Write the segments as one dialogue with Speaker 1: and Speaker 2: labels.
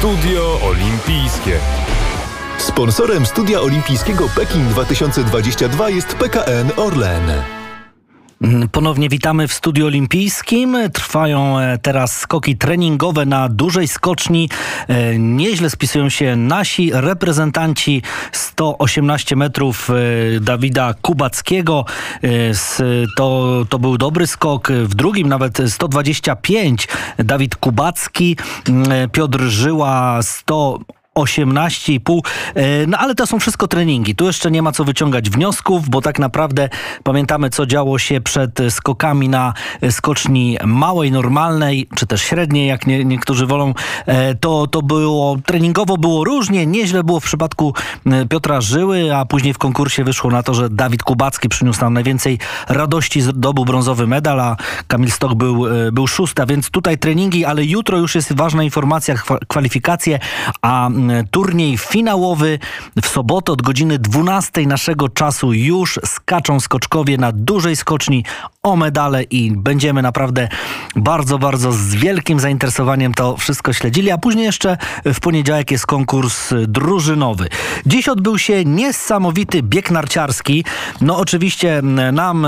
Speaker 1: Studio Olimpijskie.
Speaker 2: Sponsorem Studia Olimpijskiego Pekin 2022 jest PKN Orlen.
Speaker 3: Ponownie witamy w studiu olimpijskim. Trwają e, teraz skoki treningowe na dużej skoczni. E, nieźle spisują się nasi reprezentanci 118 metrów e, Dawida Kubackiego. To, to był dobry skok. W drugim nawet 125 Dawid Kubacki. Piotr Żyła 100 18,5. E, no ale to są wszystko treningi. Tu jeszcze nie ma co wyciągać wniosków, bo tak naprawdę pamiętamy, co działo się przed skokami na skoczni małej, normalnej, czy też średniej, jak nie, niektórzy wolą. E, to, to było treningowo było różnie. Nieźle było w przypadku e, Piotra Żyły, a później w konkursie wyszło na to, że Dawid Kubacki przyniósł nam najwięcej radości, zdobył brązowy medal, a Kamil Stok był, był szósta, więc tutaj treningi, ale jutro już jest ważna informacja, kwalifikacje, a turniej finałowy. W sobotę od godziny 12 naszego czasu już skaczą skoczkowie na dużej skoczni o medale i będziemy naprawdę bardzo, bardzo z wielkim zainteresowaniem to wszystko śledzili, a później jeszcze w poniedziałek jest konkurs drużynowy. Dziś odbył się niesamowity bieg narciarski. No oczywiście nam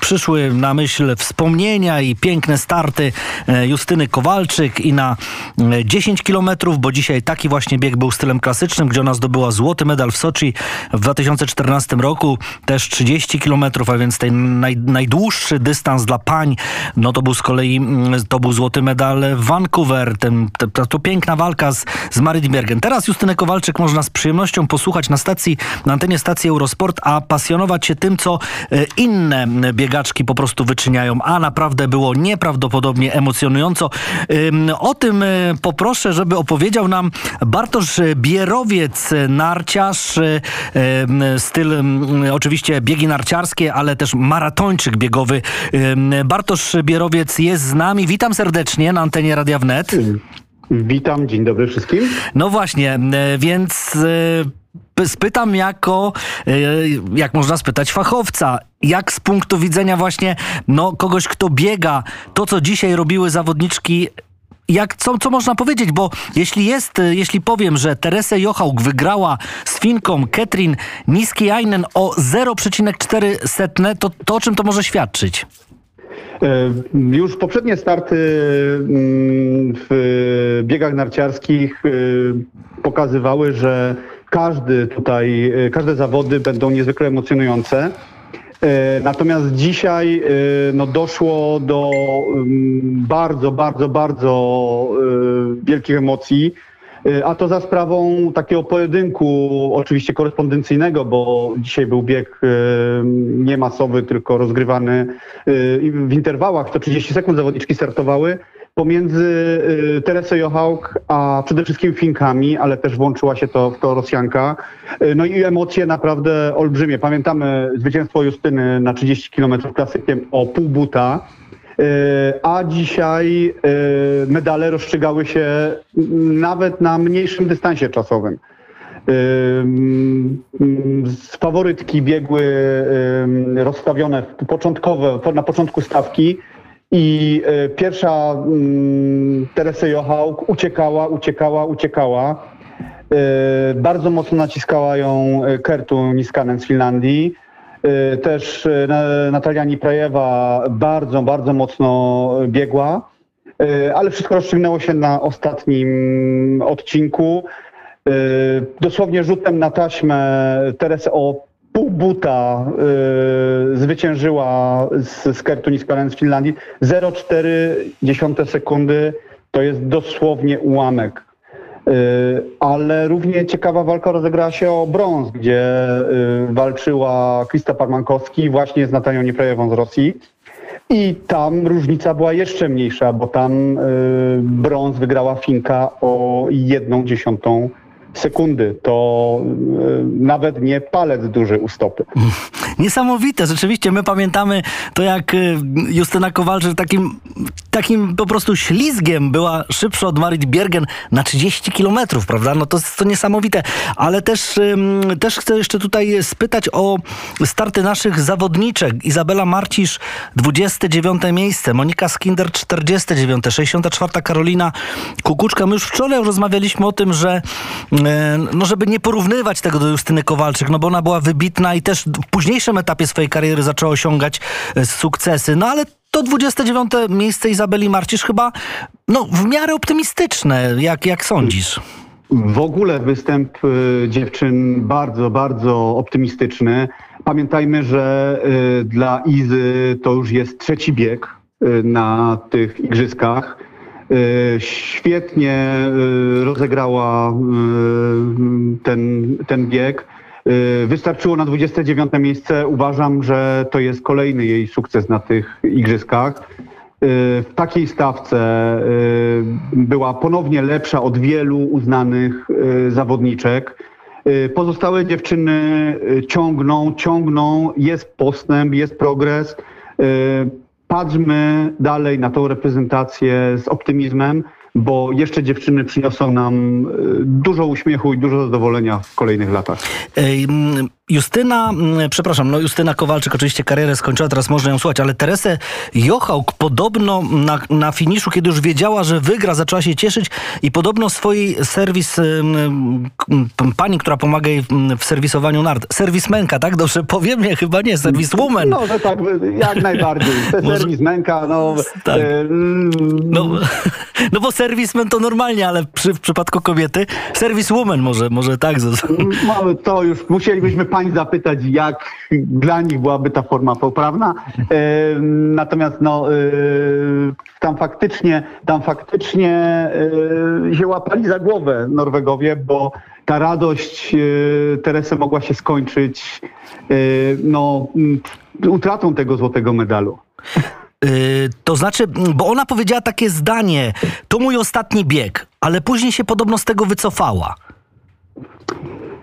Speaker 3: przyszły na myśl wspomnienia i piękne starty e, Justyny Kowalczyk i na 10 kilometrów, bo dzisiaj taki właśnie bieg był stylem klasycznym, gdzie ona zdobyła złoty medal w Soczi w 2014 roku, też 30 kilometrów, a więc ten naj, dystans dla pań, no to był z kolei mm, to był złoty medal Vancouver, ten, to, to piękna walka z, z Maritbergen. Teraz Justynę Kowalczyk można z przyjemnością posłuchać na stacji, na antenie stacji Eurosport, a pasjonować się tym, co e, inne biegaczki po prostu wyczyniają, a naprawdę było nieprawdopodobnie emocjonująco. O tym e, poproszę, żeby opowiedział nam Bartosz Bierowiec, narciarz, e, styl oczywiście biegi narciarskie, ale też maratończyk biegowy. Bartosz Bierowiec jest z nami. Witam serdecznie na antenie Radia Wnet.
Speaker 4: Witam, dzień dobry wszystkim.
Speaker 3: No właśnie, więc e, spytam jako, e, jak można spytać fachowca, jak z punktu widzenia właśnie no, kogoś, kto biega, to co dzisiaj robiły zawodniczki jak, co, co można powiedzieć, bo jeśli jest, jeśli powiem, że Teresę Jochałk wygrała z Finką Ketrin Niskiainen o 0,4 setne, to, to o czym to może świadczyć?
Speaker 4: E, już poprzednie starty mm, w biegach narciarskich e, pokazywały, że każdy tutaj, e, każde zawody będą niezwykle emocjonujące. E, natomiast dzisiaj e, no, doszło do mm, bardzo, bardzo, bardzo e, wielkich emocji. A to za sprawą takiego pojedynku, oczywiście korespondencyjnego, bo dzisiaj był bieg nie masowy, tylko rozgrywany w interwałach. To 30 sekund zawodniczki startowały pomiędzy y, Teresą Jochałk, a przede wszystkim Finkami, ale też włączyła się to w to Rosjanka. Y, no i emocje naprawdę olbrzymie. Pamiętamy zwycięstwo Justyny na 30 km klasykiem o pół buta. Y, a dzisiaj medale rozstrzygały się nawet na mniejszym dystansie czasowym. Z faworytki biegły rozstawione na początku stawki i e, pierwsza mm, Teresa Jochałk uciekała, uciekała, uciekała. E, bardzo mocno naciskała ją e, Kertu Niskanen z Finlandii. Też Natalia Niprajewa bardzo, bardzo mocno biegła, ale wszystko rozstrzygnęło się na ostatnim odcinku. Dosłownie rzutem na taśmę Teresę o pół buta y, zwyciężyła z, z Kertuniskalen z Finlandii. 0,4 sekundy to jest dosłownie ułamek. Y, ale równie ciekawa walka rozegrała się o brąz, gdzie y, walczyła Krista Parmankowski właśnie z Natanią Nieprajewą z Rosji. I tam różnica była jeszcze mniejsza, bo tam y, brąz wygrała Finka o jedną dziesiątą sekundy. To e, nawet nie palec duży u stopy.
Speaker 3: Niesamowite, rzeczywiście. My pamiętamy to, jak y, Justyna Kowalczyk takim, takim po prostu ślizgiem była szybsza od Marit Biergen na 30 kilometrów, prawda? No to jest to niesamowite. Ale też, też chcę jeszcze tutaj spytać o starty naszych zawodniczek. Izabela Marcisz 29 miejsce, Monika Skinder 49, 64 Karolina Kukuczka. My już wczoraj rozmawialiśmy o tym, że e, no żeby nie porównywać tego do Justyny Kowalczyk, no bo ona była wybitna i też w późniejszym etapie swojej kariery zaczęła osiągać e, sukcesy. No ale to 29 miejsce Izabeli Marcisz chyba no, w miarę optymistyczne, jak, jak sądzisz?
Speaker 4: W ogóle występ y, dziewczyn bardzo, bardzo optymistyczny. Pamiętajmy, że y, dla Izy to już jest trzeci bieg na tych igrzyskach. Y, Świetnie y, rozegrała y, ten, ten bieg. Wystarczyło na 29 miejsce. Uważam, że to jest kolejny jej sukces na tych igrzyskach. W takiej stawce była ponownie lepsza od wielu uznanych zawodniczek. Pozostałe dziewczyny ciągną, ciągną, jest postęp, jest progres. Patrzmy dalej na tą reprezentację z optymizmem, bo jeszcze dziewczyny przyniosą nam y, dużo uśmiechu i dużo zadowolenia w kolejnych latach.
Speaker 3: Ej, mm, Justyna, mm, przepraszam, no Justyna Kowalczyk oczywiście karierę skończyła, teraz można ją słuchać, ale Teresę Jochałk podobno na, na finiszu, kiedy już wiedziała, że wygra, zaczęła się cieszyć i podobno swój serwis, pani, która pomaga jej w- serwisowaniu nart, serwismenka, tak? Dobrze powiem? Nie, chyba nie, serwiswoman.
Speaker 4: No, że tak, jak najbardziej. Te
Speaker 3: Może-
Speaker 4: serwis męka, no...
Speaker 3: Tak.
Speaker 4: y, mm,
Speaker 3: No, no bo serwismen to normalnie, ale przy, w przypadku kobiety serwiswoman może, może tak.
Speaker 4: Mamy to już musielibyśmy pań zapytać, jak dla nich byłaby ta forma poprawna. E, natomiast no, e, tam faktycznie, tam faktycznie e, się łapali za głowę Norwegowie, bo ta radość e, Teresy mogła się skończyć e, no, utratą tego złotego medalu.
Speaker 3: To znaczy, bo ona powiedziała takie zdanie, to mój ostatni bieg, ale później się podobno z tego wycofała.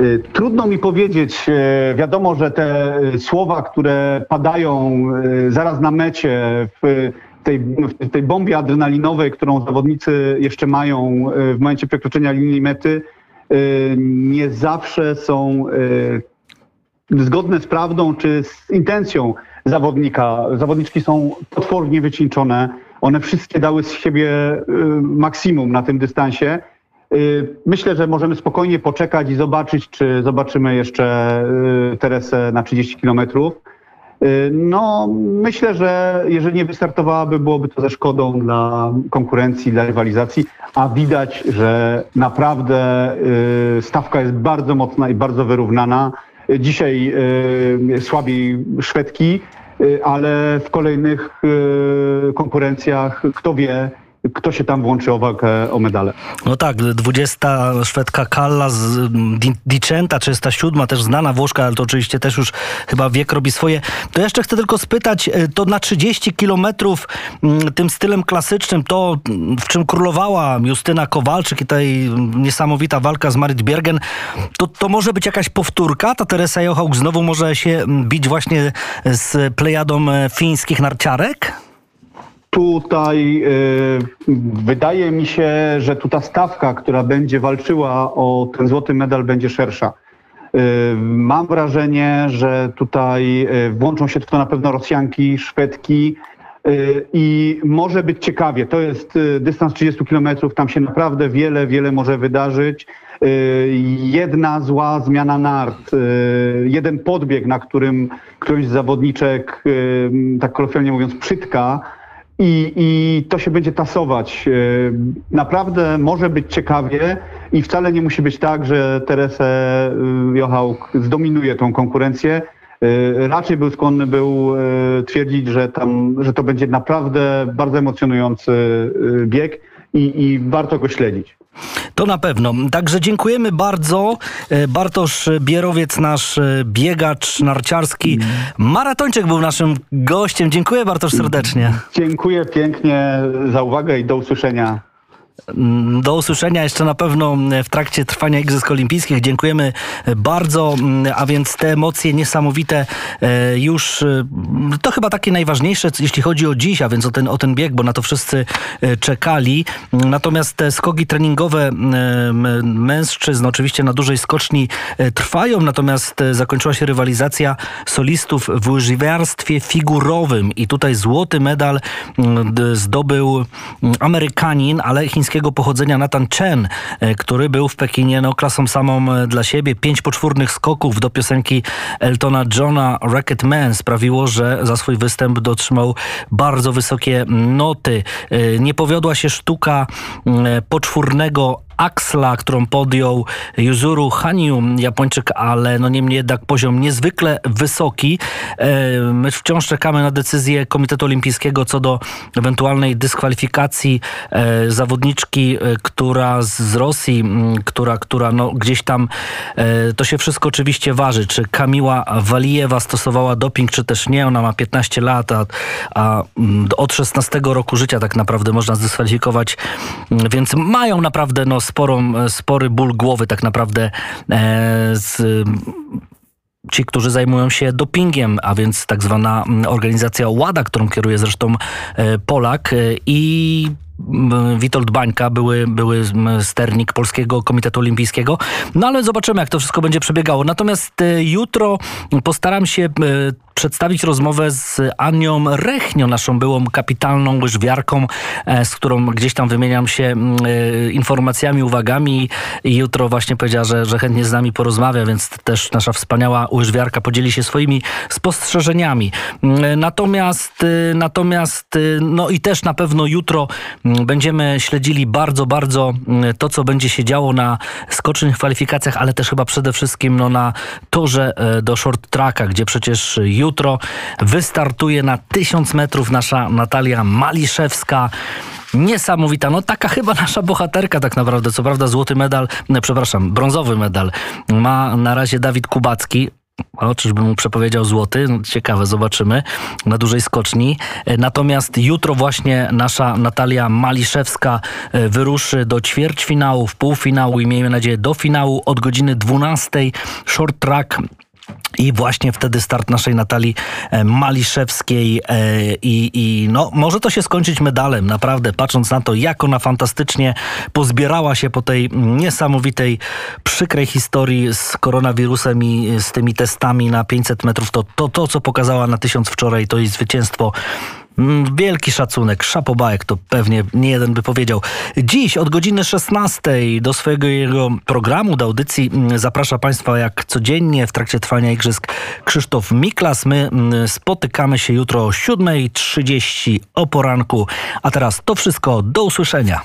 Speaker 4: Y, Trudno mi powiedzieć. y, Wiadomo, że te y, słowa, które padają zaraz na mecie w tej, w tej bombie adrenalinowej, którą zawodnicy jeszcze mają w momencie przekroczenia linii mety, nie zawsze są zgodne z prawdą czy z intencją zawodnika. Zawodniczki są potwornie wycieńczone. One wszystkie dały z siebie maksimum na tym dystansie. Y, Myślę, że możemy spokojnie poczekać i zobaczyć, czy zobaczymy jeszcze y, Teresę na 30 kilometrów. Y, No, myślę, że jeżeli nie wystartowałaby, byłoby to ze szkodą dla konkurencji, dla rywalizacji, a widać, że naprawdę stawka jest bardzo mocna i bardzo wyrównana. Dzisiaj słabiej Szwedki, ale w kolejnych konkurencjach kto wie, kto się tam włączy o walkę o medale.
Speaker 3: No tak, 20 Szwedka Kalla z mm, Di- Dicenta, 37, też znana Włoszka, ale to oczywiście też już chyba wiek robi swoje. To jeszcze chcę tylko spytać, e, to na 30 kilometrów mm, tym stylem klasycznym, to mm, w czym królowała Justyna Kowalczyk i mm, niesamowita walka z Marit Biergen, to, to może być jakaś powtórka? Ta Teresa Jochałk znowu może się bić właśnie z plejadą e, fińskich narciarek?
Speaker 4: Tutaj y, wydaje mi się, że tu ta stawka, która będzie walczyła o ten złoty medal, będzie szersza. Y, mam wrażenie, że tutaj y, włączą się to na pewno Rosjanki, Szwedki y, i może być ciekawie. To jest y, dystans 30 km, tam się naprawdę wiele, wiele może wydarzyć. Y, Jedna zła zmiana nart, jeden podbieg, na którym któryś z zawodniczek, tak kolokwialnie mówiąc, przytka, i, I to się będzie tasować. E, Naprawdę może być ciekawie i wcale nie musi być tak, że Teresę y, Jochałk zdominuje tą konkurencję. E, Raczej był skłonny był e, twierdzić, że, tam, że to będzie naprawdę bardzo emocjonujący bieg i, i warto go śledzić.
Speaker 3: To na pewno. Także dziękujemy bardzo. E, Bartosz Bierowiec, nasz e, biegacz narciarski. Maratończyk był naszym gościem. Dziękuję Bartosz serdecznie.
Speaker 4: Dziękuję pięknie za uwagę i do usłyszenia
Speaker 3: Do usłyszenia jeszcze na pewno w trakcie trwania Igrzysk Olimpijskich. Dziękujemy bardzo, a więc te emocje niesamowite e, już, e, to chyba takie najważniejsze, jeśli chodzi o dziś, a więc o ten, o ten bieg, bo na to wszyscy e, czekali. Natomiast te skoki treningowe mężczyzn oczywiście na dużej skoczni trwają, natomiast zakończyła się rywalizacja solistów w łyżwiarstwie figurowym i tutaj złoty medal zdobył Amerykanin, ale chińskiego pochodzenia Nathan Chen, e, który był w Pekinie no, klasą samą e, dla siebie. Pięć poczwórnych skoków do piosenki Eltona Johna Rocket Man sprawiło, że za swój występ dotrzymał bardzo wysokie noty. E, Nie powiodła się sztuka mm, poczwórnego Axla, którą podjął Yuzuru Hanyu, Japończyk, ale no niemniej jednak poziom niezwykle wysoki. E, My wciąż czekamy na decyzję Komitetu Olimpijskiego co do ewentualnej dyskwalifikacji e, zawodniczki, e, która z Rosji, która, która no gdzieś tam, to się wszystko oczywiście waży, czy Kamiła Walijewa stosowała doping, czy też nie. Ona ma 15 lat, a, a od 16 roku życia tak naprawdę można zdyskwalifikować, więc mają naprawdę no, sporą, spory ból głowy tak naprawdę e, z ci, którzy zajmują się dopingiem, a więc tak zwana mm, organizacja WADA, którą kieruje zresztą e, Polak e, i Witold Bańka, były, były sternik Polskiego Komitetu Olimpijskiego. No ale zobaczymy, jak to wszystko będzie przebiegało. Natomiast e, jutro postaram się e, przedstawić rozmowę z Anią Rechnio, naszą byłą kapitalną łyżwiarką, e, z którą gdzieś tam wymieniam się informacjami, uwagami i jutro właśnie powiedziała, że, że chętnie z nami porozmawia, więc też nasza wspaniała łyżwiarka podzieli się swoimi spostrzeżeniami. Natomiast, natomiast no i też na pewno jutro będziemy śledzili bardzo, bardzo mm, to, co będzie się działo na skocznych kwalifikacjach, ale też chyba przede wszystkim no, na torze e, do short tracka, gdzie przecież jutro wystartuje na 1000 metrów nasza Natalia Maliszewska. Niesamowita, no taka chyba nasza bohaterka tak naprawdę. Co prawda złoty medal, nie, przepraszam, brązowy medal ma na razie Dawid Kubacki. O, czyżby mu przepowiedział złoty? No, ciekawe, zobaczymy na dużej skoczni. E, Natomiast jutro właśnie nasza Natalia Maliszewska e, wyruszy do ćwierćfinału, w półfinału i miejmy nadzieję do finału od godziny 12. Short track i właśnie wtedy start naszej Natalii e, Maliszewskiej e, i, i no, może to się skończyć medalem, naprawdę, patrząc na to, jak ona fantastycznie pozbierała się po tej niesamowitej, przykrej historii z koronawirusem i z tymi testami na 500 metrów, to to, to co pokazała na 1000 wczoraj, to jej zwycięstwo Wielki szacunek, szapobajek, to pewnie nie jeden by powiedział. Dziś od godziny 16 do swojego jego programu, do audycji mm, zaprasza Państwa jak codziennie w trakcie trwania igrzysk Krzysztof Miklas. My mm, spotykamy się jutro o 7.30 o poranku. A teraz to wszystko, do usłyszenia.